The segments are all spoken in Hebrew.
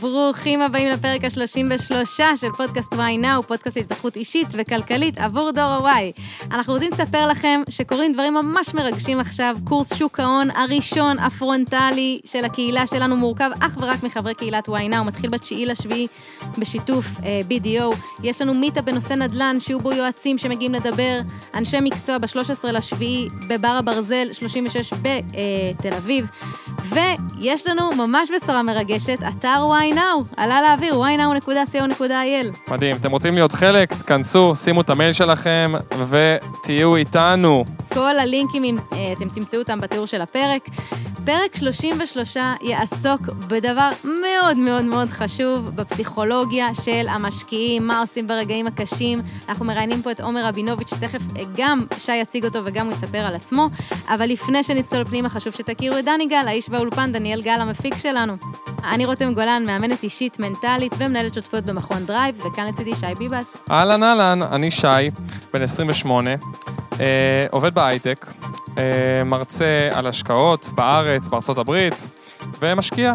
ברוכים הבאים לפרק ה-33 של פודקאסט וואי נאו, פודקאסט התפתחות אישית וכלכלית עבור דור ה-Y. אנחנו רוצים לספר לכם שקורים דברים ממש מרגשים עכשיו. קורס שוק ההון הראשון, הפרונטלי של הקהילה שלנו, מורכב אך ורק מחברי קהילת וואי נאו, מתחיל ב-9 לשביעי בשיתוף אה, BDO. יש לנו meetup בנושא נדל"ן, שיהיו בו יועצים שמגיעים לדבר, אנשי מקצוע ב-13 לשביעי בבר הברזל 36 בתל אביב. ויש לנו ממש בשורה מרגשת, אתר ynow, עלה לאוויר, ynow.co.il. מדהים, אתם רוצים להיות חלק? תכנסו, שימו את המייל שלכם ותהיו איתנו. כל הלינקים, אה, אתם תמצאו אותם בתיאור של הפרק. פרק 33 יעסוק בדבר מאוד מאוד מאוד חשוב, בפסיכולוגיה של המשקיעים, מה עושים ברגעים הקשים. אנחנו מראיינים פה את עומר רבינוביץ', שתכף גם שי יציג אותו וגם הוא יספר על עצמו. אבל לפני שנצלול פנימה, חשוב שתכירו את דני גל, האיש באולפן, דניאל גל, המפיק שלנו. אני רותם גולן, מאמנת אישית, מנטלית ומנהלת שותפויות במכון דרייב, וכאן לצידי שי ביבס. אהלן אהלן, אני שי, בן 28, אה, עובד בהייטק, אה, מרצה על השקעות בארץ, בארצות הברית, ומשקיע.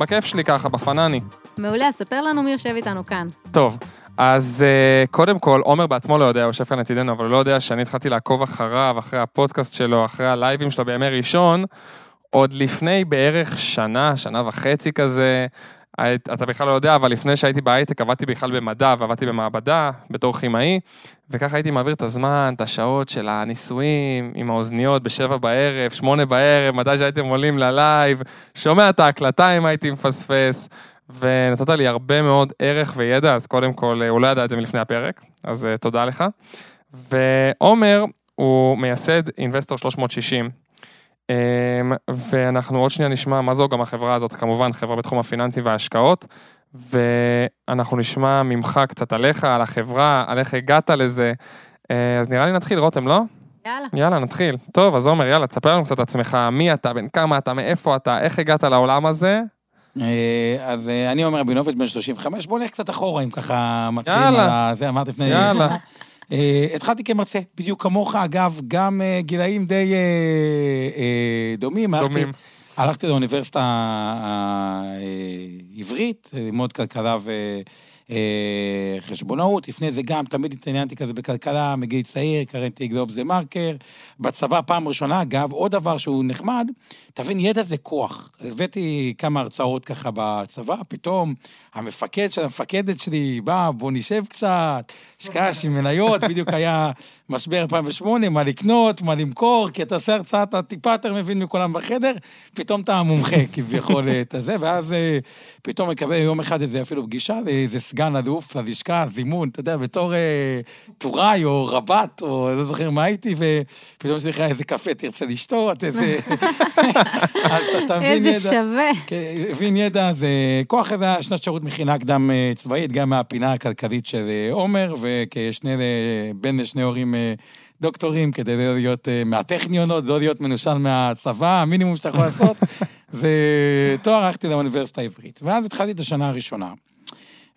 בכיף שלי ככה, בפנאי. מעולה, ספר לנו מי יושב איתנו כאן. טוב, אז אה, קודם כל, עומר בעצמו לא יודע, הוא יושב כאן לצידנו, אבל הוא לא יודע שאני התחלתי לעקוב אחריו, אחרי הפודקאסט שלו, אחרי הלייבים שלו בימי ראשון, עוד לפני בערך שנה, שנה וחצי כזה, אתה בכלל לא יודע, אבל לפני שהייתי בהייטק עבדתי בכלל במדע ועבדתי במעבדה בתור כימאי, וככה הייתי מעביר את הזמן, את השעות של הניסויים עם האוזניות בשבע בערב, שמונה בערב, מתי שהייתם עולים ללייב, שומע את ההקלטה אם הייתי מפספס, ונתת לי הרבה מאוד ערך וידע, אז קודם כל, הוא לא ידע את זה מלפני הפרק, אז uh, תודה לך. ועומר הוא מייסד אינבסטור 360. Um, ואנחנו עוד שנייה נשמע מה זו גם החברה הזאת, כמובן חברה בתחום הפיננסי וההשקעות, ואנחנו נשמע ממך קצת עליך, על החברה, על איך הגעת לזה. Uh, אז נראה לי נתחיל, רותם, לא? יאללה. יאללה, נתחיל. טוב, אז עומר, יאללה, תספר לנו קצת עצמך, מי אתה, בן כמה אתה, מאיפה אתה, איך הגעת לעולם הזה, אה, אז אה, אני אומר רבינוביץ' בן 35, בוא נלך קצת אחורה, אם ככה מתחילים על זה, אמרת לפני שנה. אה, התחלתי כמרצה, בדיוק כמוך, אגב, גם גילאים די דומים. דומים. הלכתי לאוניברסיטה העברית, ללמוד כלכלה ו... אה, חשבונאות, לפני זה גם תמיד התעניינתי כזה בכלכלה, מגיל צעיר, קראתי גלוב זה מרקר. בצבא פעם ראשונה, אגב, עוד דבר שהוא נחמד, תבין, ידע זה כוח. הבאתי כמה הרצאות ככה בצבא, פתאום המפקד של המפקדת שלי, בא, בוא נשב קצת, שקש עם מניות, בדיוק היה משבר 2008, מה לקנות, מה למכור, כי אתה עושה הרצאה, אתה טיפה יותר מבין מכולם בחדר, פתאום אתה מומחה כביכול את הזה, ואז אה, פתאום מקבל יום אחד איזה אפילו פגישה לאיזה סגן אלוף, ללשכה, זימון, אתה יודע, בתור אה, טוראי או רבת, או לא זוכר מה הייתי, ופתאום יש לך איזה קפה, תרצה לשתות, איזה... איזה שווה. כן, מבין ידע, זה כוח איזה שנת שירות מכינה קדם אה, צבאית, גם מהפינה הכלכלית של עומר, וכשני, בן לשני הורים דוקטורים, כדי לא להיות מהטכניונות, לא להיות מנושל מהצבא, המינימום שאתה יכול לעשות, זה תואר הלכתי לאוניברסיטה העברית. ואז התחלתי את השנה הראשונה.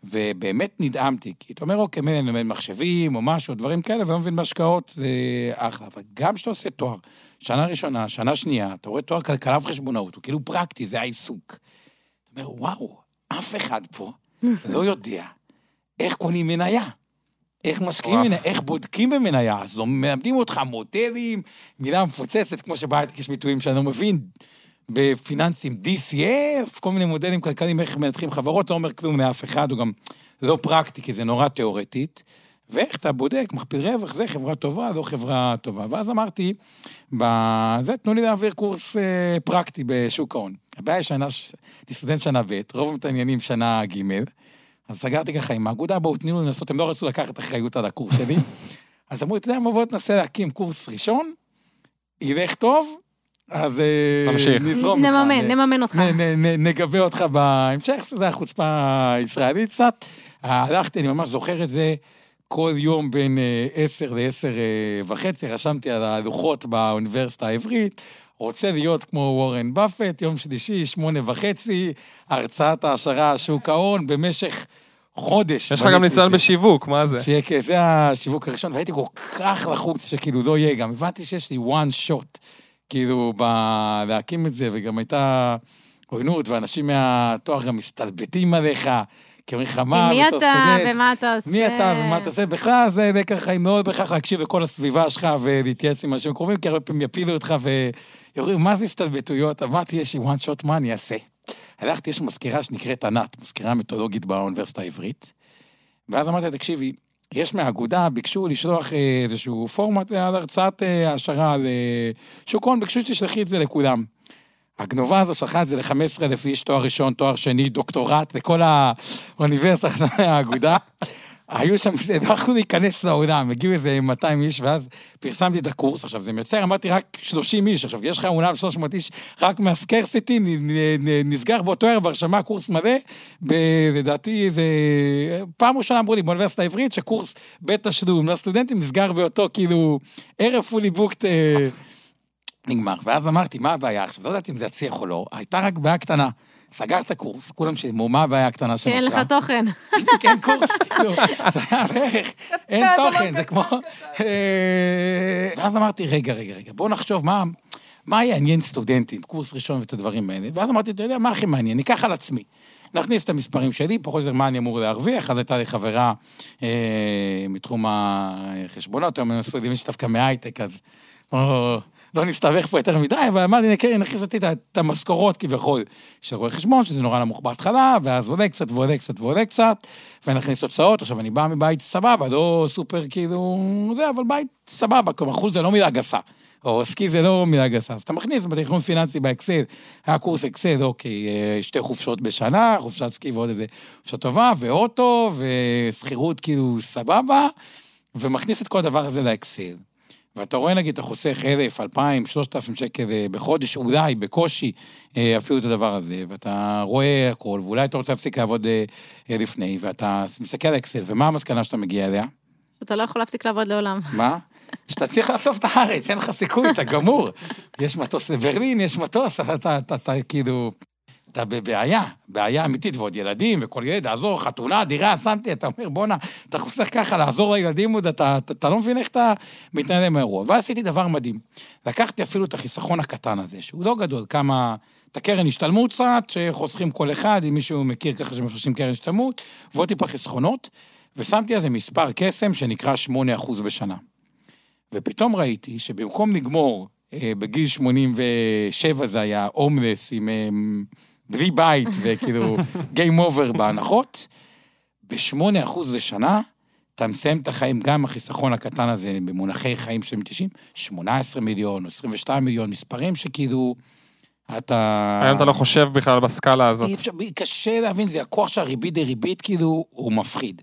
ובאמת נדהמתי, כי אתה אומר, אוקיי, מילא אני לומד מחשבים או משהו, דברים כאלה, ולא מבין בהשקעות, זה אחלה. אבל גם כשאתה עושה תואר, שנה ראשונה, שנה שנייה, אתה רואה תואר כלכלה וחשבונאות, הוא כאילו פרקטי, זה העיסוק. אתה אומר, וואו, אף אחד פה לא יודע איך קונים מניה. איך משקיעים מניה, איך בודקים במניה, אז לא מלמדים אותך מודלים, מילה מפוצצת, כמו שבהייטק יש ביטויים שאני לא מבין, בפיננסים, DCF, כל מיני מודלים כלכליים, איך מנתחים חברות, לא אומר כלום לאף אחד, הוא גם לא פרקטי, כי זה נורא תיאורטית. ואיך אתה בודק, מכפיל רווח, זה חברה טובה, לא חברה טובה. ואז אמרתי, בזה, תנו לי להעביר קורס אה, פרקטי בשוק ההון. הבעיה שנה, אני סטודנט שנה ב', רוב מתעניינים שנה ג', אז סגרתי ככה עם האגודה, בואו תנו לי לנסות, הם לא רצו לקחת אחריות על הקורס שלי. אז אמרו, אתה יודע מה, בוא תנסה להקים קורס ראשון, ילך טוב, אז אה, נמשיך. נזרום איתך. נממן, נממן אותך. נגבה אותך בהמשך, שזה החוצפה הישראלית קצת. הלכתי, אני ממש זוכר את זה, כל יום בין אה, עשר לעשר אה, וחצי, רשמתי על הלוחות באוניברסיטה העברית. רוצה להיות כמו וורן באפט, יום שלישי, שמונה וחצי, הרצאת העשרה, שוק ההון, במשך חודש. יש לך גם ניסיון בשיווק, מה זה? שיקה, זה השיווק הראשון, והייתי כל כך לחוץ שכאילו לא יהיה, גם הבנתי שיש לי one shot. כאילו, ב... להקים את זה, וגם הייתה עוינות, ואנשים מהתואר גם מסתלבטים עליך, כמלחמה, מי בתור אתה סטודנט. ומה אתה עושה? מי אתה ומה אתה עושה? בכלל זה לקח חיים מאוד בכך להקשיב לכל הסביבה שלך ולהתייעץ עם אנשים קרובים, כי הרבה פעמים יפילו אותך ויורים, מה זה הסתלבטויות? אמרתי, יש לי one shot, מה אני אעשה? הלכתי, יש מזכירה שנקראת ענת, מזכירה מיתולוגית באוניברסיטה העברית, ואז אמרתי תקשיבי, יש מהאגודה, ביקשו לשלוח אה, איזשהו פורמט על הרצאת העשרה על אה, שוק הון, ביקשו שתשלחי את זה לכולם. הגנובה הזו את זה ל-15 אלף איש, תואר ראשון, תואר שני, דוקטורט, לכל האוניברסיטה עכשיו האגודה. היו שם, לא יכלו להיכנס לאולם, הגיעו איזה 200 איש, ואז פרסמתי את הקורס. עכשיו, זה מייצר, אמרתי, רק 30 איש. עכשיו, יש לך אולם 300 איש, רק מהסקרסיטי, נסגר באותו ערב הרשמה קורס מלא. לדעתי, זה... פעם ראשונה אמרו לי באוניברסיטה העברית, שקורס בתשלום לסטודנטים נסגר באותו, כאילו, ערב פולי בוקט נגמר. ואז אמרתי, מה הבעיה עכשיו? לא ידעתי אם זה יצליח או לא, הייתה רק בעיה קטנה. סגרת קורס, כולם שילמו, מה הבעיה הקטנה שנוצרה? שאין לך תוכן. אין קורס, כאילו, זה היה בערך, אין תוכן, זה כמו... אה, ואז אמרתי, רגע, רגע, רגע, בואו נחשוב מה... מה יעניין סטודנטים, קורס ראשון ואת הדברים האלה. ואז אמרתי, אתה יודע, מה הכי מעניין? ניקח על עצמי. נכניס את המספרים שלי, פחות או יותר מה אני אמור להרוויח, אז הייתה לי חברה אה, מתחום החשבונות, היום הם עשו לי מישהו דווקא מהייטק, אז לא, נסתבך פה יותר מדי, אבל אמרתי, "הנה, כן, נכניס אותי את המשכורות כביכול של רואי חשבון, שזה נורא נמוך בהתחלה, ואז עולה קצת ועולה קצת ועולה קצת, ונכניס תוצאות. עכשיו, אני בא מבית סבבה, לא סופר כאילו זה, אבל בית סבבה, כלומר, אחוז זה לא מילה גסה. או סקי זה לא מילה גסה, אז אתה מכניס בתכנון פיננסי באקסל, היה קורס אקסל, אוקיי, אה, שתי חופשות בשנה, חופשת סקי ועוד איזה חופשה טובה, ואוטו, ושכירות כאילו סבבה, ומכניס את כל הדבר הזה לאקסל. ואתה רואה, נגיד, אתה חוסך אלף, אלפיים, שלושת אלפים שקל אה, בחודש, אולי, בקושי, אה, אפילו את הדבר הזה, ואתה רואה הכל, ואולי אתה רוצה להפסיק לעבוד אה, לפני, ואתה מסתכל על אקסל, ומה המסקנה שאתה מגיע אליה? אתה לא יכול להפסיק לעבוד לעולם. מה? שאתה צריך לעזוב את הארץ, אין לך סיכוי, אתה גמור. יש מטוס לברלין, יש מטוס, אבל אתה, אתה, אתה כאילו... אתה בבעיה, בעיה אמיתית, ועוד ילדים, וכל ילד, לעזור, חתונה, דירה, שמתי, אתה אומר, בואנה, אתה חוסך ככה לעזור לילדים עוד, אתה, אתה, אתה לא מבין איך אתה מתנהל עם האירוע. ואז עשיתי דבר מדהים. לקחתי אפילו את החיסכון הקטן הזה, שהוא לא גדול, כמה... את הקרן השתלמות קצת, שחוסכים כל אחד, אם מישהו מכיר ככה שמפרשים קרן השתלמות, ועוד טיפה חסכונות, ושמתי על זה מספר קסם שנקרא 8% בשנה. ופתאום ראיתי שבמקום לגמור אה, בגיל 87 זה היה הומלס עם... אה, בלי בית וכאילו גיים אובר בהנחות, ב-8% לשנה, אתה מסיים את החיים, גם החיסכון הקטן הזה, במונחי חיים של 90, 18 מיליון או 22 מיליון, מספרים שכאילו, אתה... היום אתה לא חושב בכלל בסקאלה הזאת. אי אפשר, קשה להבין, זה הכוח של הריבית דריבית, כאילו, הוא מפחיד.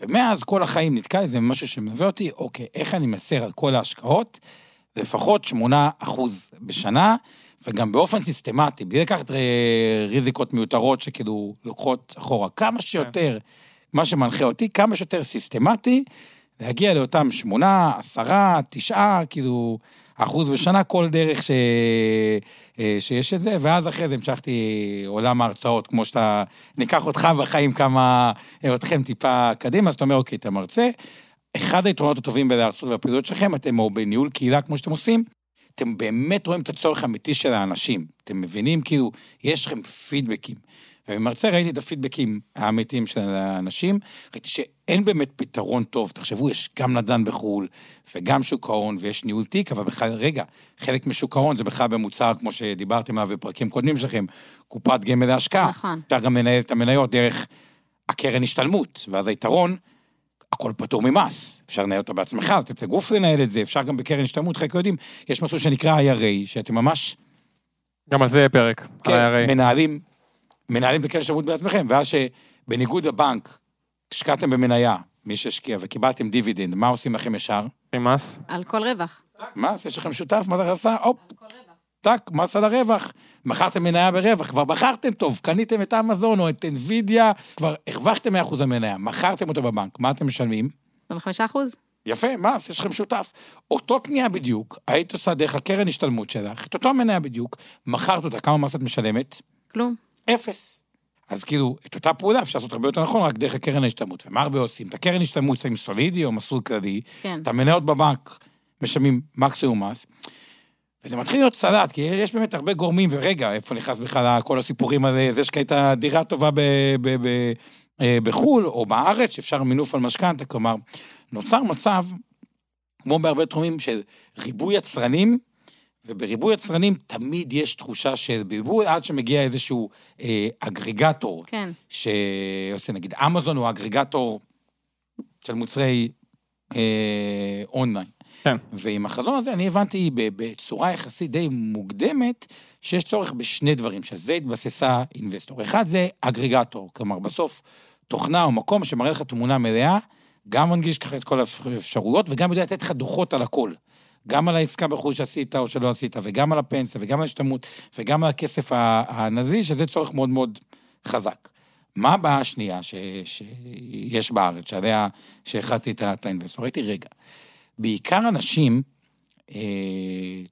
ומאז כל החיים נתקע איזה משהו שמלווה אותי, אוקיי, איך אני מסר על כל ההשקעות? לפחות 8 אחוז בשנה, וגם באופן סיסטמטי, בלי לקחת אה, ריזיקות מיותרות שכאילו לוקחות אחורה. כמה שיותר, מה שמנחה אותי, כמה שיותר סיסטמטי, להגיע לאותם 8, 10, 9, כאילו, אחוז בשנה, כל דרך ש... אה, שיש את זה, ואז אחרי זה המשכתי עולם ההרצאות, כמו שאתה, ניקח אותך בחיים כמה, אה, אתכם טיפה קדימה, אז אתה אומר, אוקיי, אתה מרצה, אחד היתרונות הטובים בלהרצות והפעילות שלכם, אתם או בניהול קהילה כמו שאתם עושים, אתם באמת רואים את הצורך האמיתי של האנשים. אתם מבינים, כאילו, יש לכם פידבקים. ובמרצה ראיתי את הפידבקים האמיתיים של האנשים, ראיתי שאין באמת פתרון טוב. תחשבו, יש גם נדל"ן בחו"ל, וגם שוק ההון, ויש ניהול תיק, אבל בכלל, רגע, חלק משוק ההון זה בכלל במוצר, כמו שדיברתם עליו בפרקים קודמים שלכם, קופת גמל להשקעה. נכון. אפשר גם לנהל את המניות דרך הקרן השתלמות, ואז היתרון, הכל פטור ממס. אפשר לנהל אותו בעצמך, לתת לגוף לנהל את זה, אפשר גם בקרן השתלמות, חלק יודעים, יש מסלול שנקרא IRA, שאתם ממש גם על זה יהיה פרק. כן, על ה-IRA. מנהלים, מנהלים בקרן השתלמות בעצמם, ואז שבניגוד לבנק, השקעתם במניה, מי שהשקיע, וקיבלתם דיבידנד, מה עושים לכם ישר? עם מס. על כל רווח. מס, יש לכם שותף, מס הכנסה, הופ, טק, מס על הרווח. מכרתם מניה ברווח, כבר בחרתם טוב, קניתם את אמזון או את NVIDIA, כבר הרווחתם 100% המניה, מכרתם אותו בבנק, מה אתם משלמים? 25 אחוז? יפה, מס, יש לכם שותף. אותו קנייה בדיוק, היית עושה דרך הקרן השתלמות שלך, את אותו מניה בדיוק, מכרת אותה, כמה מס את משלמת? כלום. אפס. אז כאילו, את אותה פעולה אפשר לעשות הרבה יותר נכון רק דרך הקרן ההשתלמות. ומה הרבה עושים? את הקרן השתלמות שמים סולידי או מסלול כללי, כן. את המניות בבנק משלמים מקסימום מס, וזה מתחיל להיות סלט, כי יש באמת הרבה גורמים, ורגע, איפה נכנס בכלל כל הסיפורים האלה, זה שקיימת דירה טובה ב, ב, ב, אה, בחו"ל או בארץ, שאפשר מינוף על משכנתה, כלומר, נוצר מצב, כמו בהרבה תחומים, של ריבוי יצרנים, ובריבוי יצרנים תמיד יש תחושה של בלבול, עד שמגיע איזשהו אה, אגרגטור. כן. שעושה, נגיד, אמזון הוא אגרגטור של מוצרי אה, אונליין. כן. ועם החזון הזה אני הבנתי בצורה יחסית די מוקדמת, שיש צורך בשני דברים, שזה התבססה אינבסטור. אחד זה אגרגטור, כלומר בסוף תוכנה או מקום שמראה לך תמונה מלאה, גם מנגיש ככה את כל האפשרויות וגם יודע לתת לך דוחות על הכל. גם על העסקה בחו"ל שעשית או שלא עשית, וגם על הפנסיה, וגם על ההשתלמות, וגם על הכסף הנזיל, שזה צורך מאוד מאוד חזק. מה הבעיה השנייה ש, שיש בארץ, שעליה, שהחלטתי את האינבסטור? ראיתי, רגע, בעיקר אנשים אה,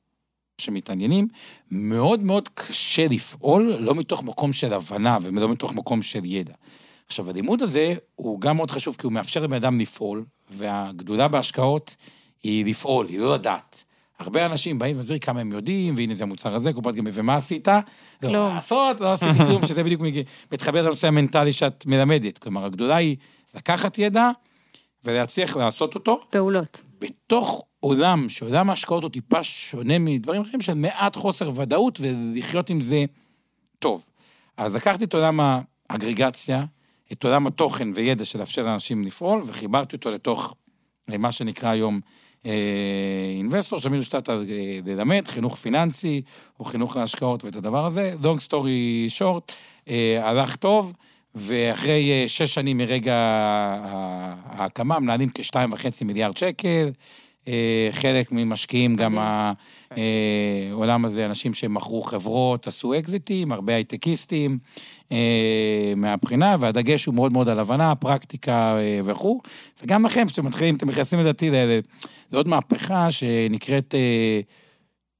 שמתעניינים, מאוד מאוד קשה לפעול, לא מתוך מקום של הבנה ולא מתוך מקום של ידע. עכשיו, הלימוד הזה הוא גם מאוד חשוב, כי הוא מאפשר לבן אדם לפעול, והגדולה בהשקעות היא לפעול, היא לא לדעת. הרבה אנשים באים ומסבירים כמה הם יודעים, והנה זה המוצר הזה, קופת גמל, ומה עשית? כלום. לא, לעשות, לא עשיתי כלום, שזה בדיוק מתחבר לנושא המנטלי שאת מלמדת. כלומר, הגדולה היא לקחת ידע ולהצליח לעשות אותו. פעולות. בתוך עולם, שעולם ההשקעות הוא טיפה שונה מדברים אחרים, של מעט חוסר ודאות, ולחיות עם זה טוב. אז לקחתי את עולם האגרגציה, את עולם התוכן וידע של לאפשר לאנשים לפעול, וחיברתי אותו לתוך מה שנקרא היום אינבסטור, שתמיד הושתת על ללמד, חינוך פיננסי, או חינוך להשקעות ואת הדבר הזה. long story short, אה, הלך טוב, ואחרי אה, שש שנים מרגע ההקמה, מנהלים כשתיים וחצי מיליארד שקל. אה, חלק ממשקיעים גם העולם הזה, אנשים שמכרו חברות, עשו אקזיטים, הרבה הייטקיסטים מהבחינה, והדגש הוא מאוד מאוד על הבנה, פרקטיקה וכו'. וגם לכם, כשאתם מתחילים, אתם נכנסים לדעתי לעוד מהפכה שנקראת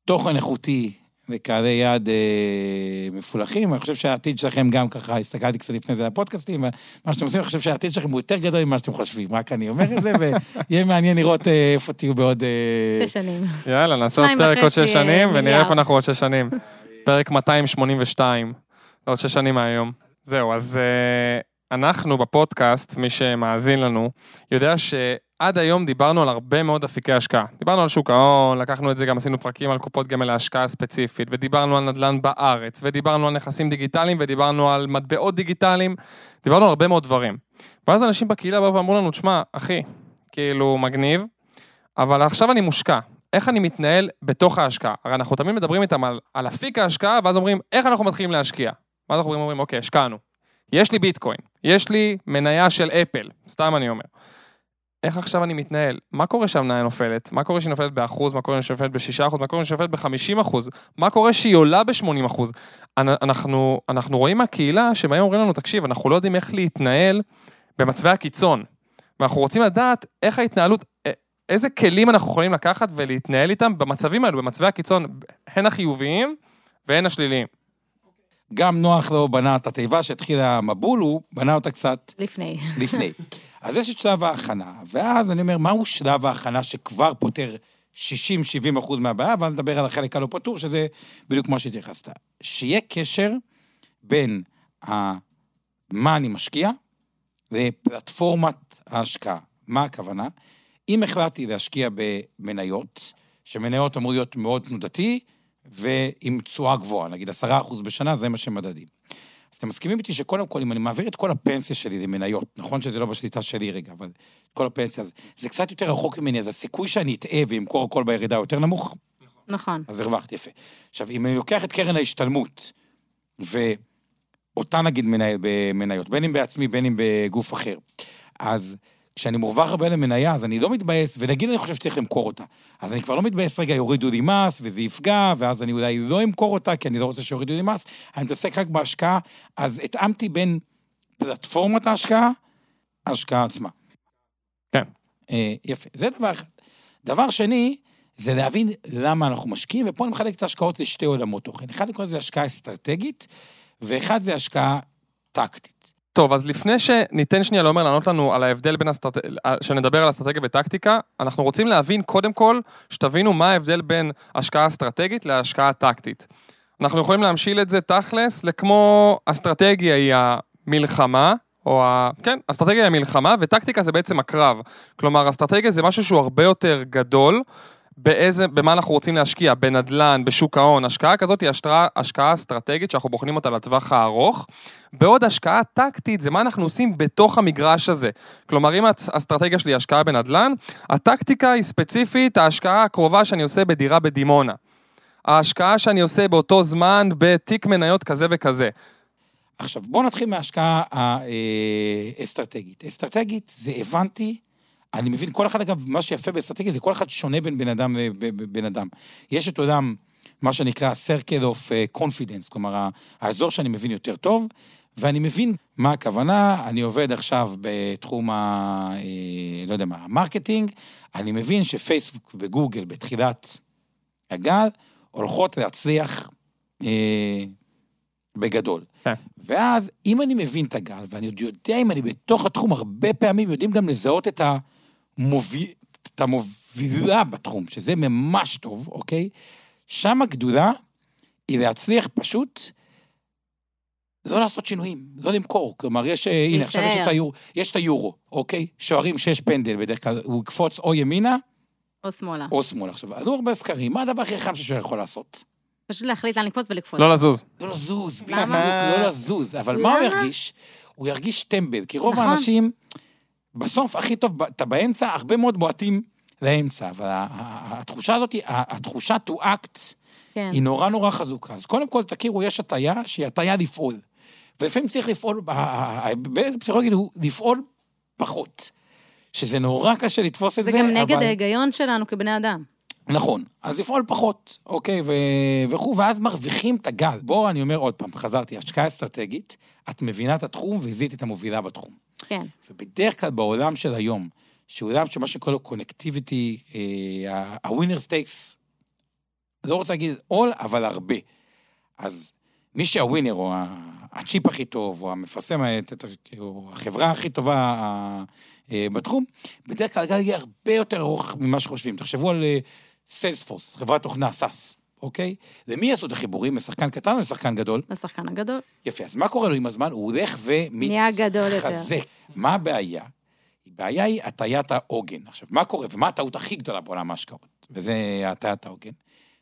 תוכן איכותי וקהלי יעד אה, מפולחים, אני חושב שהעתיד שלכם גם ככה, הסתכלתי קצת לפני זה על הפודקאסטים, ומה שאתם עושים, אני חושב שהעתיד שלכם הוא יותר גדול ממה שאתם חושבים, רק אני אומר את זה, ויהיה מעניין לראות אה, איפה תהיו בעוד... אה... שש שנים. יאללה, נעשה עוד פרק עוד שש שנים, ונראה איפה אנחנו עוד שש שנים. פרק 282, עוד שש שנים מהיום. זהו, אז אה, אנחנו בפודקאסט, מי שמאזין לנו, יודע ש... עד היום דיברנו על הרבה מאוד אפיקי השקעה. דיברנו על שוק ההון, לקחנו את זה, גם עשינו פרקים על קופות גמל להשקעה ספציפית, ודיברנו על נדל"ן בארץ, ודיברנו על נכסים דיגיטליים, ודיברנו על מטבעות דיגיטליים, דיברנו על הרבה מאוד דברים. ואז אנשים בקהילה באו ואמרו לנו, תשמע, אחי, כאילו, מגניב, אבל עכשיו אני מושקע. איך אני מתנהל בתוך ההשקעה? הרי אנחנו תמיד מדברים איתם על, על אפיק ההשקעה, ואז אומרים, איך אנחנו מתחילים להשקיע? ואז אנחנו אומרים, אוקיי, השקענו. יש לי ביטקוין, יש לי מניה של אפל, סתם אני אומר. איך עכשיו אני מתנהל? מה קורה שהמניה נופלת? מה קורה שהיא נופלת באחוז? מה קורה שהיא נופלת בשישה אחוז? מה קורה שהיא נופלת בחמישים אחוז? מה קורה שהיא עולה בשמונים אחוז? אנחנו, אנחנו רואים מהקהילה שבהם אומרים לנו, תקשיב, אנחנו לא יודעים איך להתנהל במצבי הקיצון. ואנחנו רוצים לדעת איך ההתנהלות, איזה כלים אנחנו יכולים לקחת ולהתנהל איתם במצבים האלו, במצבי הקיצון, הן החיוביים והן השליליים. גם נוח לא בנה את התיבה שהתחילה המבול, הוא בנה אותה קצת... לפני. לפני. אז יש את שלב ההכנה, ואז אני אומר, מהו שלב ההכנה שכבר פותר 60-70 אחוז מהבעיה, ואז נדבר על החלק הלא פתור, שזה בדיוק כמו שהתייחסת. שיהיה קשר בין ה... מה אני משקיע לפלטפורמת ההשקעה. מה הכוונה? אם החלטתי להשקיע במניות, שמניות אמור להיות מאוד תנודתי, ועם תשואה גבוהה, נגיד עשרה אחוז בשנה, זה מה שמדדים. אז אתם מסכימים איתי שקודם כל, אם אני מעביר את כל הפנסיה שלי למניות, נכון שזה לא בשליטה שלי רגע, אבל כל הפנסיה, אז זה קצת יותר רחוק ממני, אז הסיכוי שאני אטעה ואמכור הכל בירידה יותר נמוך? נכון. אז הרווחת, יפה. עכשיו, אם אני לוקח את קרן ההשתלמות, ואותה נגיד מנהל במניות, בין אם בעצמי, בין אם בגוף אחר, אז כשאני מורווח הרבה למניה, אז אני לא מתבאס, ונגיד אני חושב שצריך למכור אותה. אז אני כבר לא מתבאס, רגע, יורידו לי מס, וזה יפגע, ואז אני אולי לא אמכור אותה, כי אני לא רוצה שיורידו לי מס, אני מתעסק רק בהשקעה, אז התאמתי בין פלטפורמת ההשקעה, ההשקעה עצמה. כן. אה, יפה, זה דבר אחד. דבר שני, זה להבין למה אנחנו משקיעים, ופה אני מחלק את ההשקעות לשתי עולמות תוכן. אחד קורא לזה השקעה אסטרטגית, ואחד זה השקעה טקטית. טוב, אז לפני שניתן שנייה לעומר לענות לנו על ההבדל בין אסטרטגיה, שנדבר על אסטרטגיה וטקטיקה, אנחנו רוצים להבין קודם כל, שתבינו מה ההבדל בין השקעה אסטרטגית להשקעה טקטית. אנחנו יכולים להמשיל את זה תכלס לכמו אסטרטגיה היא המלחמה, או ה... כן, אסטרטגיה היא המלחמה, וטקטיקה זה בעצם הקרב. כלומר, אסטרטגיה זה משהו שהוא הרבה יותר גדול, באיזה, במה אנחנו רוצים להשקיע, בנדל"ן, בשוק ההון, השקעה כזאת היא השקעה, השקעה אסטרטגית שאנחנו בוחנים אותה לטווח הארוך, בעוד השקעה טקטית זה מה אנחנו עושים בתוך המגרש הזה. כלומר, אם האסטרטגיה שלי היא השקעה בנדל"ן, הטקטיקה היא ספציפית ההשקעה הקרובה שאני עושה בדירה בדימונה. ההשקעה שאני עושה באותו זמן בתיק מניות כזה וכזה. עכשיו, בואו נתחיל מההשקעה האסטרטגית. אסטרטגית זה הבנתי, אני מבין, כל אחד אגב, מה שיפה באסטרטגיה זה כל אחד שונה בין בן אדם לבן אדם. יש את עולם, מה שנקרא Circle of אה, Confidence, כלומר, האזור שאני מבין יותר טוב, ואני מבין מה הכוונה, אני עובד עכשיו בתחום ה... אה, לא יודע מה, ה marketing, אני מבין שפייסבוק וגוגל בתחילת הגל הולכות להצליח אה, בגדול. כן. ואז, אם אני מבין את הגל, ואני עוד יודע אם אני בתוך התחום, הרבה פעמים יודעים גם לזהות את, המוביל, את המובילה בתחום, שזה ממש טוב, אוקיי? שם הגדולה היא להצליח פשוט לא לעשות שינויים, לא למכור. כלומר, יש, אה, הנה, עכשיו יש את, היור, יש את היורו, אוקיי? שוערים שיש פנדל בדרך כלל, הוא יקפוץ או ימינה, או שמאלה. או שמאלה. עכשיו, עלו הרבה סקרים, מה הדבר הכי חכם ששוער יכול לעשות? פשוט להחליט לאן לקפוץ ולקפוץ. לא לזוז. לא לזוז? בדיוק, לא לזוז. אבל מה הוא? ירגיש? הוא ירגיש טמבל, כי רוב נכון. האנשים, בסוף הכי טוב, אתה באמצע, הרבה מאוד בועטים לאמצע, אבל התחושה הזאת, התחושה to act, כן. היא נורא נורא חזוקה. אז קודם כל, תכירו, יש הטיה שהיא הטיה לפעול. ולפעמים צריך לפעול, ההיבט הפסיכולוגי הוא לפעול פחות. שזה נורא קשה לתפוס את זה, זה גם נגד אבל- ההיגיון שלנו כבני אדם. נכון, אז לפעול פחות, אוקיי, ו... וכו', ואז מרוויחים את הגל. בואו, אני אומר עוד פעם, חזרתי, השקעה אסטרטגית, את מבינה את התחום וזיהית את המובילה בתחום. כן. ובדרך כלל בעולם של היום, שהוא עולם שמה שקורא לו connectivity, ה winner takes, לא רוצה להגיד all, אבל הרבה. אז מי שה winner, או הצ'יפ הכי טוב, או המפרסם, ה- או החברה הכי טובה ה- אה, בתחום, בדרך כלל הגל יהיה הרבה יותר ארוך ממה שחושבים. תחשבו על Salesforce, חברת תוכנה, SaaS, אוקיי? למי יעשו את החיבורים? לשחקן קטן או לשחקן גדול? לשחקן הגדול. יפה, אז מה קורה לו עם הזמן? הוא הולך. ומתחזק. מה הבעיה? הבעיה היא הטיית העוגן. עכשיו, מה קורה ומה הטעות הכי גדולה בעולם ההשקעות? וזה הטיית העוגן.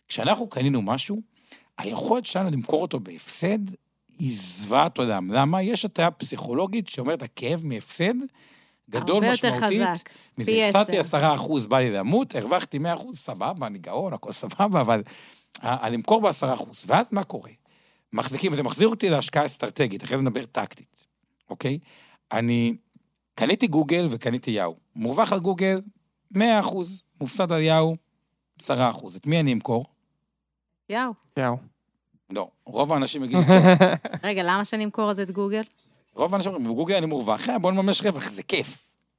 כשאנחנו קנינו משהו, היכולת שלנו למכור אותו בהפסד היא זוועת עולם. למה? יש הטיה פסיכולוגית שאומרת, הכאב מהפסד גדול הרבה יותר משמעותית. חזק. מזה פי הפסדתי עשר. עשרה אחוז, בא לי למות, הרווחתי מאה אחוז, סבבה, אני גאון, הכל סבבה, אבל ה- למכור בעשרה אחוז. ואז מה קורה? מחזיקים, וזה מחזיר אותי להשקעה אסטרטגית, אחרי זה נדבר טקטית, אוקיי? אני קניתי גוגל וקניתי יאו. מורווח על גוגל, 100 אחוז, מופסד על יאו, 10 אחוז. את מי אני אמכור? יאו. יאו. לא. רוב האנשים יגידו, רגע, למה שאני אמכור אז את גוגל? רוב האנשים אומרים, בגוגל אני מורווח, אה, בוא נממש רווח, זה כיף,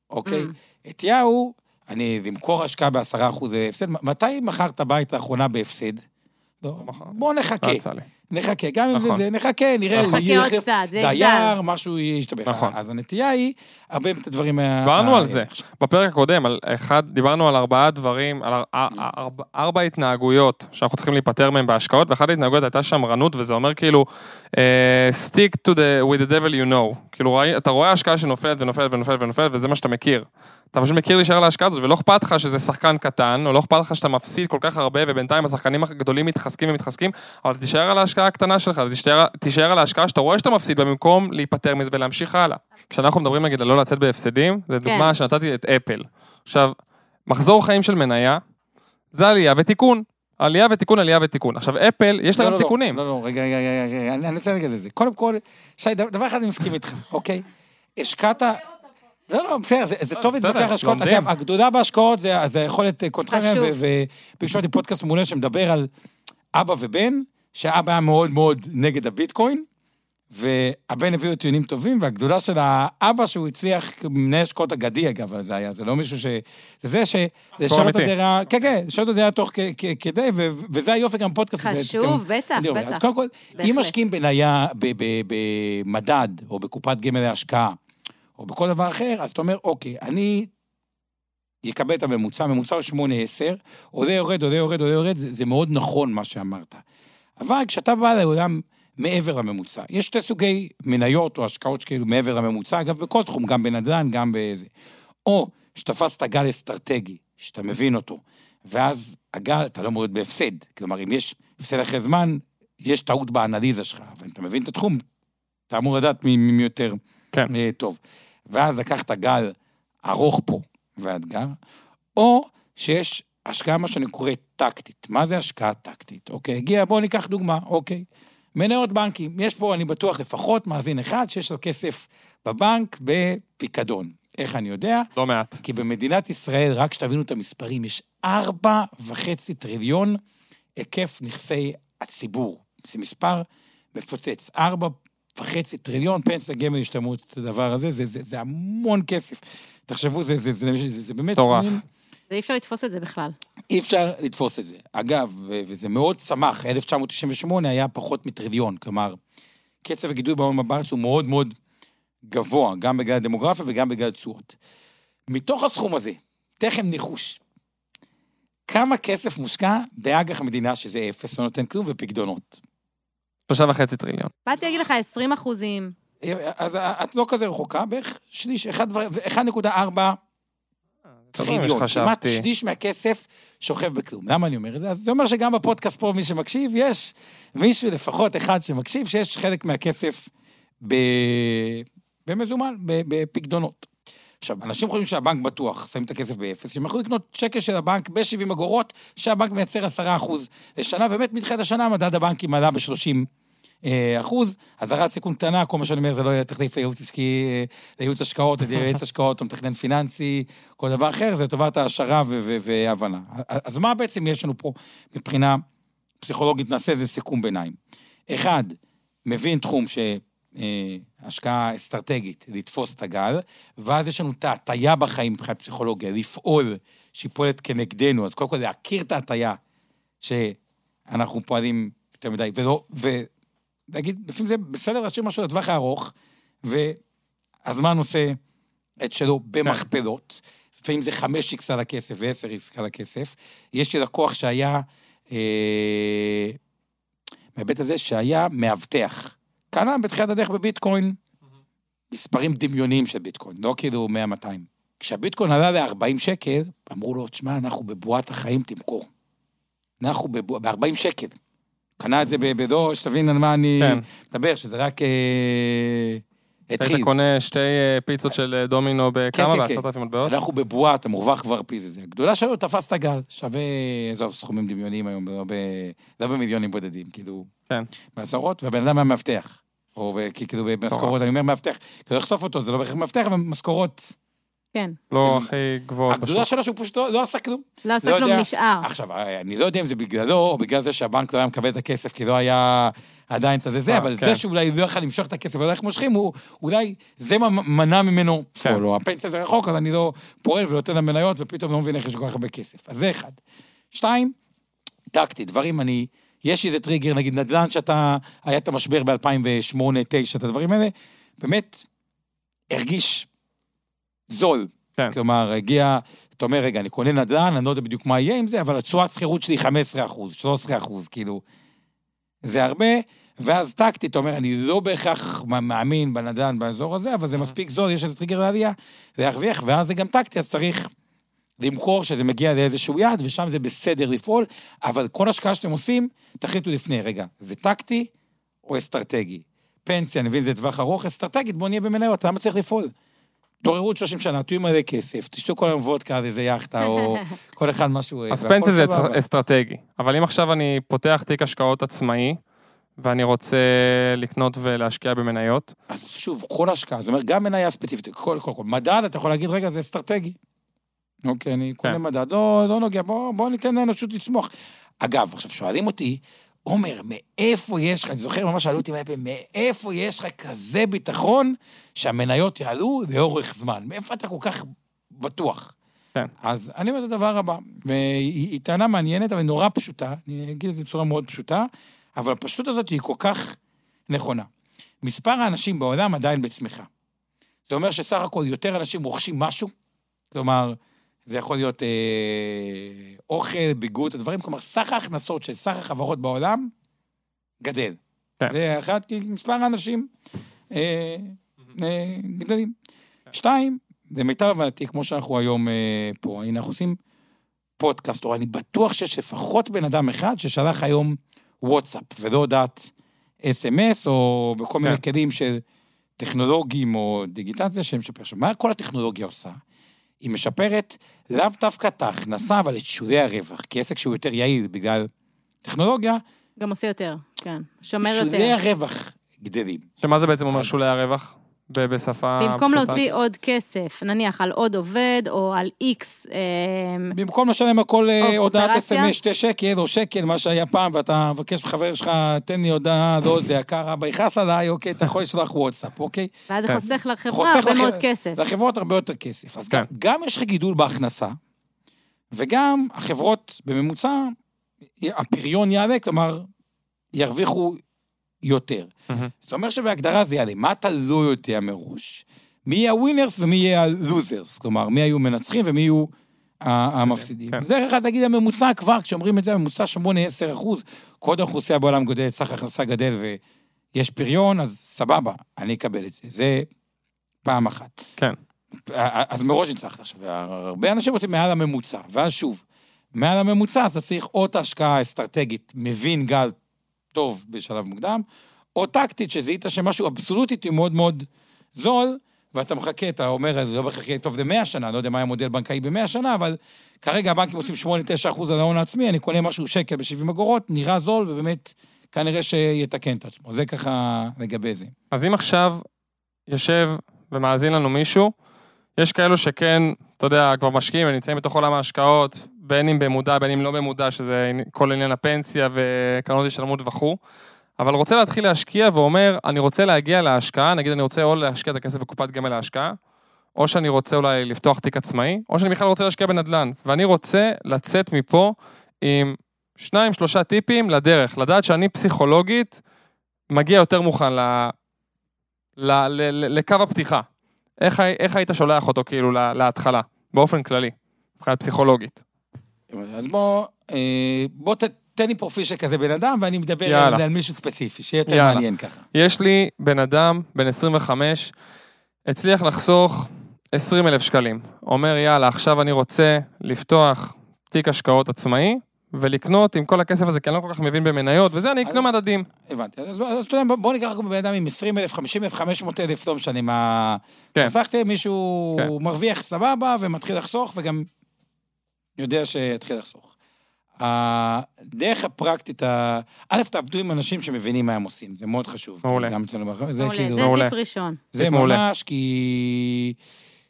אוקיי? Mm. את יאו, אני למכור השקעה בעשרה אחוז הפסד. מתי מכרת בית לאחרונה בהפסד? לא, נחכה, לא יצא לי. נחכה, גם אם זה נכון. זה, נחכה, נראה, נכון. הוא יהיה חכה עוד קצת, זה יגדל. דייר, משהו ישתבח. נכון. אז הנטייה היא, הרבה את הדברים... דיברנו על זה. בפרק הקודם, על אחד, דיברנו על ארבעה דברים, על אר- ארבע- התנהגויות שאנחנו צריכים להיפטר מהם בהשקעות, ואחת ההתנהגויות הייתה שמרנות, וזה אומר כאילו, אה, stick to the, with the devil you know. כאילו, אתה רואה השקעה שנופלת ונופלת ונופלת ונופלת, וזה מה שאתה מכיר. אתה פשוט מכיר להישאר על ההשקעה הזאת, ולא אכפת לך שזה שחקן קטן, או לא אכפת לך שאתה מפסיד כל כך הרבה, ובינתיים השחקנים הגדולים מתחזקים ומתחזקים, אבל תישאר על ההשקעה הקטנה שלך, תישאר, תישאר על ההשקעה שאתה רואה שאתה מפסיד, במקום להיפטר מזה ולהמשיך הלאה. כשאנחנו מדברים נגיד על לא לצאת בהפסדים, זו דוגמה שנתתי את אפל. עכשיו, מחזור חיים של מניה, זה עלייה ותיקון. עלייה ותיקון, עלייה ותיקון. עכשיו, אפל, יש לה לא, גם לא, לא, תיקונים. לא, לא, רגע, רגע, רגע, רגע, אני רוצה להגיד את זה. קודם כל, שי, דבר אחד אני מסכים איתך, אוקיי? השקעת... לא, לא, בסדר, זה- זה טוב להתווכח על השקעות. אגב, הגדולה בהשקעות זה זה היכולת קונטרניה, אותי פודקאסט מעולה שמדבר על אבא ובן, שאבא היה מאוד מאוד נגד הביטקוין, והבן הביא לו טיעונים טובים, והגדולה של האבא שהוא הצליח, מנהל השקעות אגדי אגב, זה היה, זה לא מישהו ש... זה זה ש... זה שעות אמיתי. הדירה, כן, כן, שעות הדירה תוך כ- כ- כדי, ו- וזה היופי גם בפודקאסט. חשוב, בטח, אומר, אז בטח. קודם כל. אם משקיעים בניה, ב- ב- במדד, או בקופת גמל להשקעה, או בכל דבר אחר, אז אתה אומר, אוקיי, אני יקבל את הממוצע, ממוצע הוא 8-10, עולה יורד, עולה יורד, עולה יורד, זה, זה מאוד נכון מה שאמרת. אבל כשאתה בא לעולם מעבר לממוצע, יש שתי סוגי מניות או השקעות שכאילו מעבר לממוצע, אגב, בכל תחום, גם בנדל"ן, גם בזה. או שתפסת גל אסטרטגי, שאתה מבין אותו, ואז הגל, אתה לא מוריד בהפסד. כלומר, אם יש הפסד אחרי זמן, יש טעות באנליזה שלך, אבל אם אתה מבין את התחום, אתה אמור לדעת מי, יותר כן. טוב. ואז לקחת גל ארוך פה ואתגר, או שיש השקעה, מה שאני קורא טקטית. מה זה השקעה טקטית? אוקיי, הגיע, בואו ניקח דוגמה, אוקיי. מניות בנקים, יש פה, אני בטוח, לפחות מאזין אחד שיש לו כסף בבנק בפיקדון. איך אני יודע? לא מעט. כי במדינת ישראל, רק שתבינו את המספרים, יש ארבע וחצי טריליון היקף נכסי הציבור. זה מספר מפוצץ. ארבע וחצי טריליון פנסיה גמל השתלמות, את הדבר הזה, זה, זה, זה המון כסף. תחשבו, זה, זה, זה, זה, זה, זה באמת... מטורף. אי אפשר לתפוס את זה בכלל. אי אפשר לתפוס את זה. אגב, ו- וזה מאוד שמח, 1998 היה פחות מטריליון, כלומר, קצב הגידול בהון בארץ הוא מאוד מאוד גבוה, גם בגלל הדמוגרפיה וגם בגלל תשואות. מתוך הסכום הזה, תכף ניחוש, כמה כסף מושקע באג"ח המדינה, שזה אפס, לא נותן כלום, ופקדונות. שלושה וחצי טריליון. באתי להגיד לך 20 אחוזים. אז את לא כזה רחוקה, בערך שליש, 1.4 טריליון, כמעט. שליש מהכסף שוכב בכלום. למה אני אומר את זה? אז זה אומר שגם בפודקאסט פה, מי שמקשיב, יש מישהו, לפחות אחד שמקשיב, שיש חלק מהכסף ב... במזומן, ב- בפקדונות. עכשיו, אנשים חושבים שהבנק בטוח, שמים את הכסף באפס, שהם יכולים לקנות שקל של הבנק ב-70 אגורות, שהבנק מייצר 10 אחוז לשנה, ובאמת מתחילת השנה מדד הבנקים עלה ב-30 אה, אחוז, אזהרת סיכון קטנה, כל מה שאני אומר זה לא יהיה תחליף לייעוץ עסקי, אה, לייעוץ השקעות, לייעוץ השקעות או מתכנן פיננסי, כל דבר אחר, זה לטובת העשרה והבנה. אז מה בעצם יש לנו פה מבחינה פסיכולוגית, נעשה איזה סיכום ביניים. אחד, מבין תחום שהשקעה אסטרטגית, לתפוס את הגל, ואז יש לנו את ההטייה בחיים מבחינת פסיכולוגיה, לפעול, שהיא פועלת כנגדנו, אז קודם כל להכיר את ההטייה שאנחנו פועלים יותר מדי, ולא, ולהגיד, לפעמים זה בסדר להשאיר משהו לטווח הארוך, והזמן עושה את שלו במכפלות. לפעמים זה 5x על הכסף ו-10x על הכסף. יש לי לקוח שהיה, אה, מההיבט הזה, שהיה מאבטח. קנה בתחילת הדרך בביטקוין מספרים דמיוניים של ביטקוין, לא כאילו 100-200. כשהביטקוין עלה ל-40 שקל, אמרו לו, תשמע, אנחנו בבועת החיים, תמכור. אנחנו ב-40 שקל. קנה את זה ב- בדור, שתבין על מה אני כן. מדבר, שזה רק אה, התחיל. היית קונה שתי אה, פיצות של אה, דומינו בכמה? כן, כן. בעשרת אלפים מטבעות? אנחנו בבועה, אתה מורווח כבר פי זה. הגדולה שלו תפס את הגל, שווה, עזוב, סכומים דמיוניים היום, לא, ב, לא במיליונים בודדים, כאילו, כן. בעשרות, והבן אדם היה מאבטח. או כאילו במשכורות, אני אומר מאבטח, כדי לחשוף אותו, זה לא בהכרח מאבטח, אבל משכורות. כן. לא הכי גבוהות הגדולה. שלו שהוא פשוט לא לא עשה כלום. לא עשה לא כלום. נשאר. עכשיו, אני לא יודע אם זה בגללו, או בגלל זה שהבנק לא היה מקבל את הכסף, כי לא היה עדיין את הזה, זה, אה, אבל כן. זה שאולי לא יכל למשוך את הכסף ולא איך מושכים, הוא אולי, זה מה מנע ממנו כן. לפעול, או הפנסיה זה רחוק, אז אני לא פועל ונותן למניות, ופתאום לא מבין איך יש כל כך הרבה כסף. אז זה אחד. שתיים, טקטי, דברים אני... יש איזה טריגר, נגיד נדל"ן שאתה, היה את המשבר ב-2008-2009, את הדברים האלה, באמת הרגיש זול. כן. כלומר, הגיע, אתה אומר, רגע, אני קונה נדל"ן, אני לא יודע בדיוק מה יהיה עם זה, אבל התשואת שכירות שלי 15 אחוז, 13 אחוז, כאילו, זה הרבה, ואז טקטית, אתה אומר, אני לא בהכרח מאמין בנדל"ן באזור הזה, אבל זה מספיק זול, יש איזה טריגר לעלייה, להרוויח, ואז זה גם טקטי, אז צריך למכור שזה מגיע לאיזשהו יעד, ושם זה בסדר לפעול, אבל כל השקעה שאתם עושים, תחליטו לפני, רגע, זה טקטי או אסטרטגי? פנסיה, אני מבין, זה טווח ארוך, אסטרטגית, בואו נהיה במניות, למה צריך לפעול? תעוררו עוד 30 שנה, תהיו מלא כסף, תשתו כל היום וודקה על איזה יאכטה, או כל אחד משהו... אז והכל פנסיה זה סבבה. אסטרטגי. אבל אם עכשיו אני פותח תיק השקעות עצמאי, ואני רוצה לקנות ולהשקיע במניות, אז שוב, כל השקעה, זאת אומרת, גם מניה ספציפית, כל, כל, כל, מדד, אתה יכול להגיד, רגע, זה אסטרטגי. אוקיי, אני קונה כן. מדד, לא, לא נוגע, בוא, בוא ניתן לאנושות לצמוח. אגב, עכשיו, שואלים אותי, עומר, מאיפה יש לך, אני זוכר ממש שאלו אותי מהפה, מאיפה יש לך כזה ביטחון שהמניות יעלו לאורך זמן? מאיפה אתה כל כך בטוח? כן. אז אני אומר את הדבר הבא, והיא טענה מעניינת, אבל נורא פשוטה, אני אגיד את זה בצורה מאוד פשוטה, אבל הפשטות הזאת היא כל כך נכונה. מספר האנשים בעולם עדיין בצמיחה. זה אומר שסך הכל יותר אנשים רוכשים משהו, כלומר, זה יכול להיות אה, אוכל, ביגוד, הדברים, כלומר, סך ההכנסות של סך החברות בעולם גדל. כן. זה אחד, כי מספר האנשים אה, אה, גדלים. שתיים, למיטב הבנתי, כמו שאנחנו היום אה, פה, הנה, אנחנו עושים פודקאסט, או אני בטוח שיש לפחות בן אדם אחד ששלח היום וואטסאפ, ולא הודעת אס.אם.אס, או בכל מיני כן. כלים של טכנולוגיים או דיגיטציה שהם משפר. עכשיו, מה כל הטכנולוגיה עושה? היא משפרת לאו דווקא את ההכנסה, אבל את שולי הרווח. כי עסק שהוא יותר יעיל בגלל טכנולוגיה, גם עושה יותר, כן. שומר שולי יותר. הרווח גדלים. שמה זה בעצם אומר שולי הרווח? בשפה במקום פשוטה? להוציא עוד כסף, נניח על עוד עובד או על איקס, אה, במקום לשלם על כל אה, הודעת. אס.אם.אס שתי שקל או שקל, מה שהיה פעם, ואתה מבקש מחבר שלך, תן לי הודעה, לא, זה יקר, אבא יכעס עליי, אוקיי, אתה יכול לשלוח וואטסאפ, אוקיי? ואז זה כן. חוסך לחברה חוסך הרבה לח- מאוד כסף. לחברות הרבה יותר כסף. אז כן. גם, גם יש לך גידול בהכנסה, וגם החברות בממוצע, הפריון יעלה, כלומר, ירוויחו יותר. מהמם. זאת אומרת שבהגדרה זה יעלה. מה אתה לא יודע מראש? מי יהיה הווינרס ומי יהיה הלוזרס? כלומר, מי היו מנצחים ומי יהיו המפסידים. כן. דרך אחת להגיד הממוצע כבר, כשאומרים את זה, הממוצע 8-10 אחוז, כל האוכלוסייה בעולם גודלת, סך הכנסה גדל ויש פריון, אז סבבה, אני אקבל את זה. זה פעם אחת. כן. אז מראש ניצחת עכשיו, הרבה אנשים רוצים מעל הממוצע, ואז שוב, מעל הממוצע, אז אתה צריך או את ההשקעה האסטרטגית, מבין גל טוב בשלב מוקדם, או טקטית, שזיהית שמשהו אבסולוטית הוא מאוד מאוד זול, ואתה מחכה, אתה אומר, אני לא יהיה טוב ל-100 שנה, לא יודע מה היה מודל בנקאי ב-100 שנה, אבל כרגע הבנקים עושים 8-9 אחוז על ההון העצמי, אני קונה משהו שקל ב-70 אגורות, נראה זול, ובאמת, כנראה שיתקן את עצמו. זה ככה לגבי זה. אז אם עכשיו יושב ומאזין לנו מישהו, יש כאלו שכן, אתה יודע, כבר משקיעים ונמצאים בתוך עולם ההשקעות, בין אם במודע, בין אם לא במודע, שזה כל עניין הפנסיה וקרנות השתלמות וכו', אבל רוצה להתחיל להשקיע ואומר, אני רוצה להגיע להשקעה, נגיד אני רוצה או להשקיע את הכסף בקופת גמל להשקעה, או שאני רוצה אולי לפתוח תיק עצמאי, או שאני בכלל רוצה להשקיע בנדל"ן, ואני רוצה לצאת מפה עם שניים, שלושה טיפים לדרך, לדעת שאני פסיכולוגית מגיע יותר מוכן ל... ל... ל... ל... לקו הפתיחה. איך, איך היית שולח אותו כאילו לה- להתחלה, באופן כללי, מבחינת פסיכולוגית? אז בוא, אה, בוא ת, תן לי פרופיל של כזה בן אדם, ואני מדבר יאללה. על, על מישהו ספציפי, שיהיה יותר יאללה. מעניין ככה. יש לי בן אדם, בן 25, הצליח לחסוך 20 אלף שקלים. אומר, יאללה, עכשיו אני רוצה לפתוח תיק השקעות עצמאי, ולקנות עם כל הכסף הזה, כי אני לא כל כך מבין במניות, וזה, אני אקנה מדדים. הבנתי. אז, אתה יודע, בוא- ניקח בן אדם עם 20 אלף, 50 אלף, 500 אלף, לא משנה מה... כן. חסכתם, מישהו כן. מרוויח סבבה ומתחיל לחסוך, וגם יודע שיתחיל לחסוך. הדרך הפרקטית, ה... א', תעבדו עם אנשים שמבינים מה הם עושים, זה מאוד חשוב. מעולה. גם אצלנו בחברה, זה מעולה, כאילו... זה. טיפ ראשון. זה. ממש כי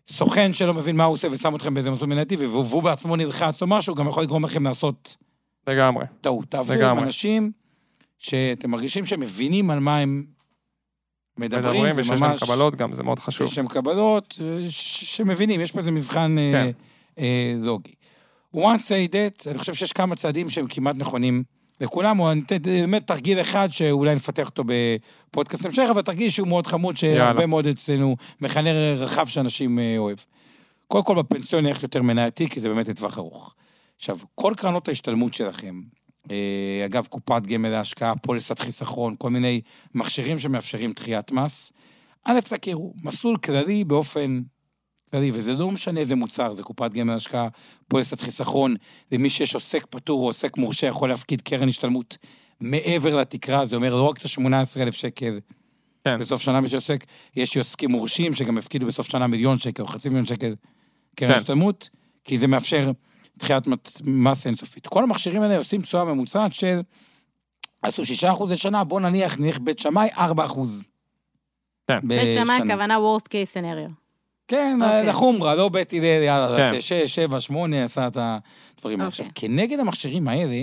סוכן שלא מבין מה הוא עושה ושם אתכם באיזה מסלול מנהיגתי, והוא בעצמו נלחץ או משהו, גם יכול לגרום לכם לעשות לגמרי. טעות. תעבדו עם. אנשים שאתם מרגישים שהם מבינים על מה הם מדברים, מדברים, זה ושיש להם ממש... קבלות גם, זה מאוד חשוב. יש שם קבלות אה, שמבינים, יש פה איזה מבחן אה, כן. אה, לוגי. Once say that, אני חושב שיש כמה צעדים שהם כמעט נכונים לכולם, או אני אתן באמת תרגיל אחד שאולי נפתח אותו בפודקאסט המשך, אבל תרגיל שהוא מאוד חמוד, שהרבה. מאוד אצלנו, מכנה רחב שאנשים אה, אוהב. קודם כל בפנסיון נלך יותר מנייתי, כי זה באמת לטווח ארוך. עכשיו, כל קרנות ההשתלמות שלכם, אה, אגב, קופת גמל להשקעה, פוליסת חיסכון, כל מיני מכשירים שמאפשרים דחיית מס, א', תכירו, מסלול כללי באופן וזה לא משנה איזה מוצר, זה קופת גמל השקעה, פוליסת חיסכון, למי שיש עוסק פטור או עוסק מורשה יכול להפקיד קרן השתלמות מעבר לתקרה, זה אומר לא רק את ה-18,000 שקל כן. בסוף שנה מי שעוסק, יש עוסקים מורשים שגם הפקידו בסוף שנה מיליון שקל או חצי מיליון שקל קרן כן. השתלמות, כי זה מאפשר דחיית מס אינסופית. כל המכשירים האלה עושים תשואה ממוצעת של, עשו 6% לשנה, בוא נניח, נניח בית שמאי, 4%. כן. בית שמאי. הכוונה worst case scenario. כן, אוקיי. לחומרה, לא בית הלל, יאללה, כן. זה 6, 7, 8, עשה את הדברים האלה. אוקיי. עכשיו, כנגד המכשירים האלה,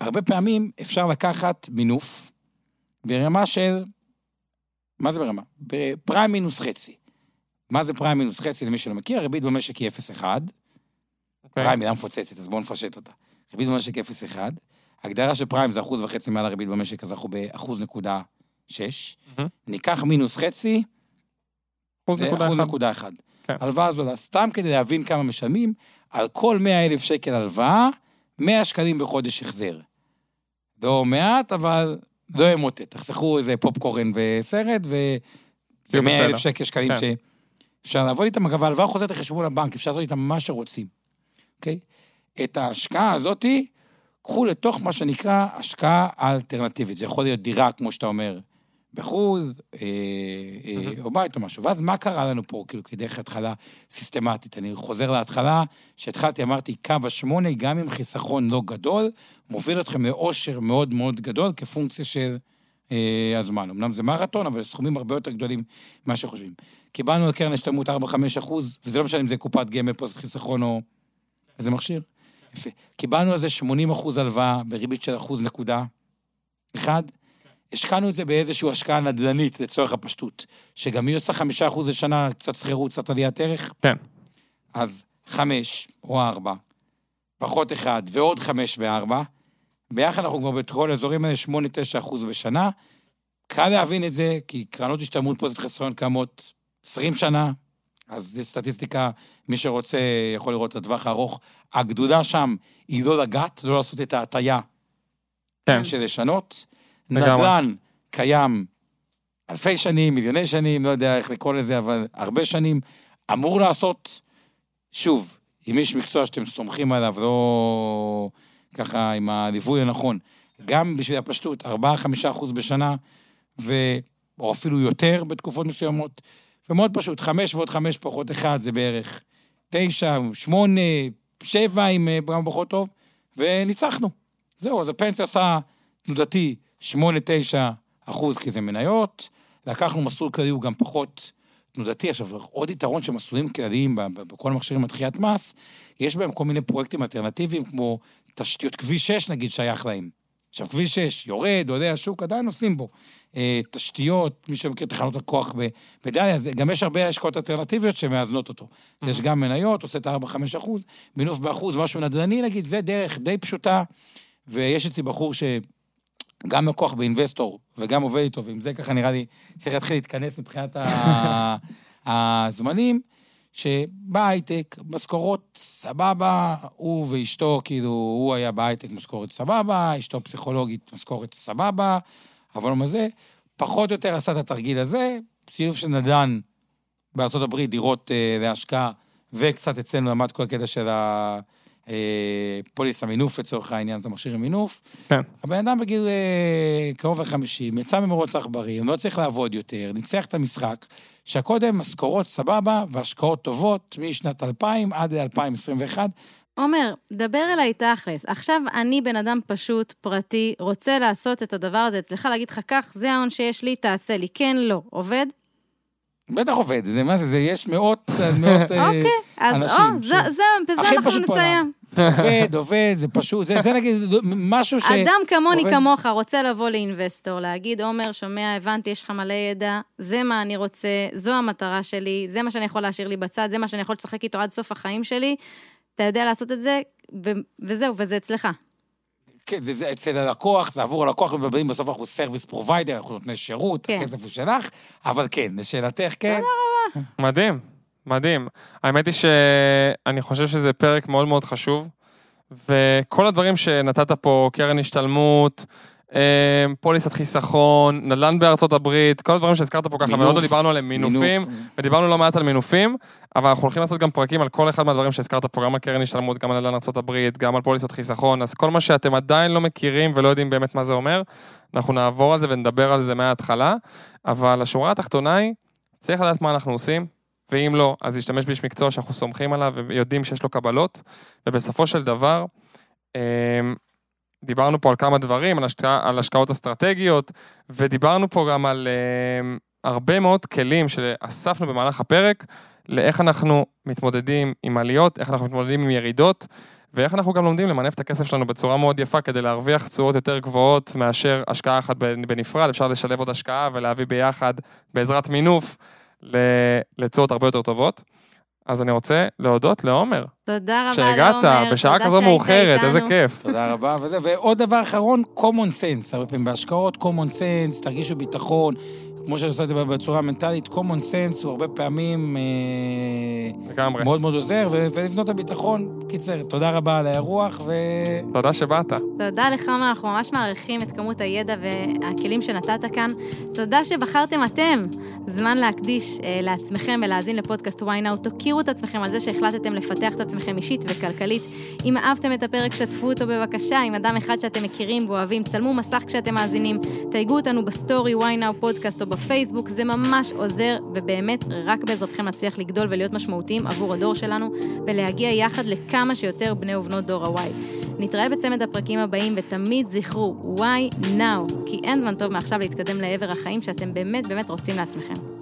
הרבה פעמים אפשר לקחת מינוף ברמה של... מה זה ברמה? פריים מינוס חצי. מה זה פריים מינוס חצי, למי שלא מכיר? הריבית במשק היא 0.1. אוקיי. פריים מילה מפוצצת, אז בואו נפשט אותה. ריבית במשק 0.1. הגדרה של פריים זה אחוז וחצי מעל הריבית במשק, אז אנחנו באחוז נקודה שש. מהמם. ניקח מינוס חצי, אחוז נקודה אחד. כן. הלוואה זולה, סתם כדי להבין כמה משלמים, על כל 100 אלף שקל הלוואה, 100 שקלים בחודש החזר. לא מעט, אבל לא ימוטט. תחסכו איזה פופקורן וסרט, וזה זה 100 אלף. שקל שקלים כן. שאפשר לעבוד איתם. אגב, ההלוואה חוזרת לחשבון הבנק, אפשר לעשות איתם מה שרוצים, אוקיי? את ההשקעה הזאתי, קחו לתוך מה שנקרא השקעה אלטרנטיבית. זה יכול להיות דירה, כמו שאתה אומר, בחו"ל, אה, אה, או בית או משהו. ואז מה קרה לנו פה, כאילו, כדרך התחלה סיסטמטית? אני חוזר להתחלה, שהתחלתי, אמרתי, קו השמונה, גם עם חיסכון לא גדול, מוביל אתכם לאושר מאוד מאוד גדול כפונקציה של אה, הזמן. אמנם זה מרתון, אבל סכומים הרבה יותר גדולים ממה שחושבים. קיבלנו על קרן השתלמות 4-5 אחוז, וזה לא משנה אם זה קופת גמל, פוסט חיסכון או איזה מכשיר. יפה. קיבלנו על זה 80 אחוז הלוואה בריבית של אחוז נקודה אחד. השקענו את זה באיזושהי השקעה נדל"נית לצורך הפשטות, שגם היא עושה חמישה אחוז לשנה, קצת שכירות, קצת עליית ערך. כן. אז חמש או ארבע, פחות אחד ועוד חמש וארבע, ביחד אנחנו כבר בכל האזורים האלה שמונה, תשע אחוז בשנה. קל להבין את זה, כי קרנות השתלמות פוזיט חסרון קיימות 20 שנה, אז זו סטטיסטיקה, מי שרוצה יכול לראות את הטווח הארוך. הגדולה שם היא לא לגעת, לא לעשות את ההטייה כן. של לשנות. נדל"ן קיים אלפי שנים, מיליוני שנים, לא יודע איך לקרוא לזה, אבל הרבה שנים. אמור לעשות, שוב, עם איש מקצוע שאתם סומכים עליו, לא ככה עם הליווי הנכון, גם בשביל הפשטות, 4-5 אחוז בשנה, ו... או אפילו יותר בתקופות מסוימות. ומאוד פשוט, 5 ועוד 5 פחות 1 זה בערך 9, 8, 7 עם אה, גם פחות טוב, וניצחנו. זהו, אז הפנסיה עשה תנודתי 8-9 אחוז, כי זה מניות. לקחנו מסלול כללי, הוא גם פחות תנודתי. עכשיו, עוד יתרון של מסלולים כלליים בכל המכשירים לדחיית מס, יש בהם כל מיני פרויקטים אלטרנטיביים, כמו תשתיות כביש 6, נגיד, שייך להם. עכשיו, כביש 6 יורד, עולה השוק, עדיין עושים בו. אה, תשתיות, מי שמכיר תחנות הכוח בדליה, גם יש הרבה השקעות אלטרנטיביות שמאזנות אותו. אז יש גם מניות, עושה את ה-4-5 אחוז, מינוף באחוז, משהו נדל"ני, נגיד, זה דרך די פשוטה. ויש אצלי בחור שגם לקוח באינבסטור וגם עובד איתו, ועם זה ככה נראה לי צריך להתחיל להתכנס מבחינת ה- הזמנים, שבהייטק, משכורות סבבה, הוא ואשתו, כאילו, הוא היה בהייטק משכורת סבבה, אשתו פסיכולוגית משכורת סבבה, אבל מה זה, פחות או יותר עשה את התרגיל הזה, שילוב של נדל"ן בארצות הברית, דירות אה, להשקעה, וקצת אצלנו למד כל הקטע של הפוליס המינוף לצורך העניין, את המכשיר המינוף. כן. הבן אדם בגיל אה, קרוב ל-50, יצא ממרוץ עכברים, לא צריך לעבוד יותר, ניצח את המשחק, שהקודם משכורות סבבה והשקעות טובות משנת 2000 עד ל-2021. עומר, דבר אליי תכלס. עכשיו אני בן אדם פשוט, פרטי, רוצה לעשות את הדבר הזה אצלך, להגיד לך, קח, זה ההון שיש לי, תעשה לי. כן, לא. עובד? בטח עובד, זה מה זה, זה יש מאות, מאות אה, אוקיי, אז אנשים או, ש- זה- זה, בזה אנחנו. נסיים. עובד, עובד, זה פשוט, זה, זה נגיד משהו ש... אדם כמוני עובד. כמוך רוצה לבוא לאינבסטור, להגיד, עומר, שומע, הבנתי, יש לך מלא ידע, זה מה אני רוצה, זו המטרה שלי, זה מה שאני יכול להשאיר לי בצד, זה מה שאני יכול לשחק איתו עד סוף החיים שלי. אתה יודע לעשות את זה, ו- וזהו, וזה אצלך. כן, זה, זה אצל הלקוח, זה עבור הלקוח, ובאים בסוף אנחנו service provider, אנחנו נותני שירות, כן. הכסף הוא שלך, אבל כן, לשאלתך, כן. מדהים, מדהים. האמת היא שאני חושב שזה פרק מאוד מאוד חשוב, וכל הדברים שנתת פה, קרן השתלמות, פוליסת חיסכון, נדל"ן בארצות הברית, כל הדברים שהזכרת פה ככה, מאוד לא דיברנו עליהם, מינופים, מינוף. ודיברנו לא מעט על מינופים, אבל אנחנו הולכים לעשות גם פרקים על כל אחד מהדברים שהזכרת פה, גם על קרן השתלמות, גם על נדל"ן ארצות הברית, גם על פוליסות חיסכון, אז כל מה שאתם עדיין לא מכירים ולא יודעים באמת מה זה אומר, אנחנו נעבור על זה ונדבר על זה מההתחלה, אבל השורה התחתונה היא, צריך לדעת מה אנחנו עושים, ואם לא, אז להשתמש באיש מקצוע שאנחנו סומכים עליו ויודעים שיש לו קבלות, ובסופו של דבר, אמ, דיברנו פה על כמה דברים, על, השקע, על השקעות אסטרטגיות, ודיברנו פה גם על אמ, הרבה מאוד כלים שאספנו במהלך הפרק, לאיך אנחנו מתמודדים עם עליות, איך אנחנו מתמודדים עם ירידות, ואיך אנחנו גם לומדים למנף את הכסף שלנו בצורה מאוד יפה כדי להרוויח תשואות יותר גבוהות מאשר השקעה אחת בנפרד, אפשר לשלב עוד השקעה ולהביא ביחד, בעזרת מינוף, לתשואות הרבה יותר טובות. אז אני רוצה להודות לעומר. תודה רבה שהגעת, לעומר. בשעה תודה כזו מאוחרת, איזה איתנו. כיף. תודה רבה, וזה, ועוד דבר אחרון, common sense, הרבה פעמים בהשקעות, common sense, תרגישו ביטחון, כמו שאני עושה את זה בצורה המנטלית, common sense הוא הרבה פעמים אה, לגמרי. מאוד מאוד עוזר, ו- ולבנות את הביטחון. קיצר, תודה רבה על האירוח, ו... תודה שבאת. תודה לך, אנחנו ממש מעריכים את כמות הידע והכלים שנתת כאן. תודה שבחרתם אתם זמן להקדיש אה, לעצמכם ולהאזין לפודקאסט why now. תוקירו את עצמכם על זה שהחלטתם לפתח את עצמכם אישית וכלכלית. אם אהבתם את הפרק, שתפו אותו בבקשה עם אדם אחד שאתם מכירים ואוהבים. צלמו מסך כשאתם מאזינים, תייגו אותנו בסטורי why now פודקאסט או בפייסבוק, זה ממש עוזר, ובאמת רק בעזרתכם נצליח לגדול ולהיות משמעותיים עבור הדור שלנו, ולהגיע יחד לכמה שיותר בני ובנות דור ה-Y. נתראה בצמד הפרקים הבאים, ותמיד זכרו, why now? כי אין זמן טוב מעכשיו להתקדם לעבר החיים שאתם באמת באמת רוצים לעצמכם.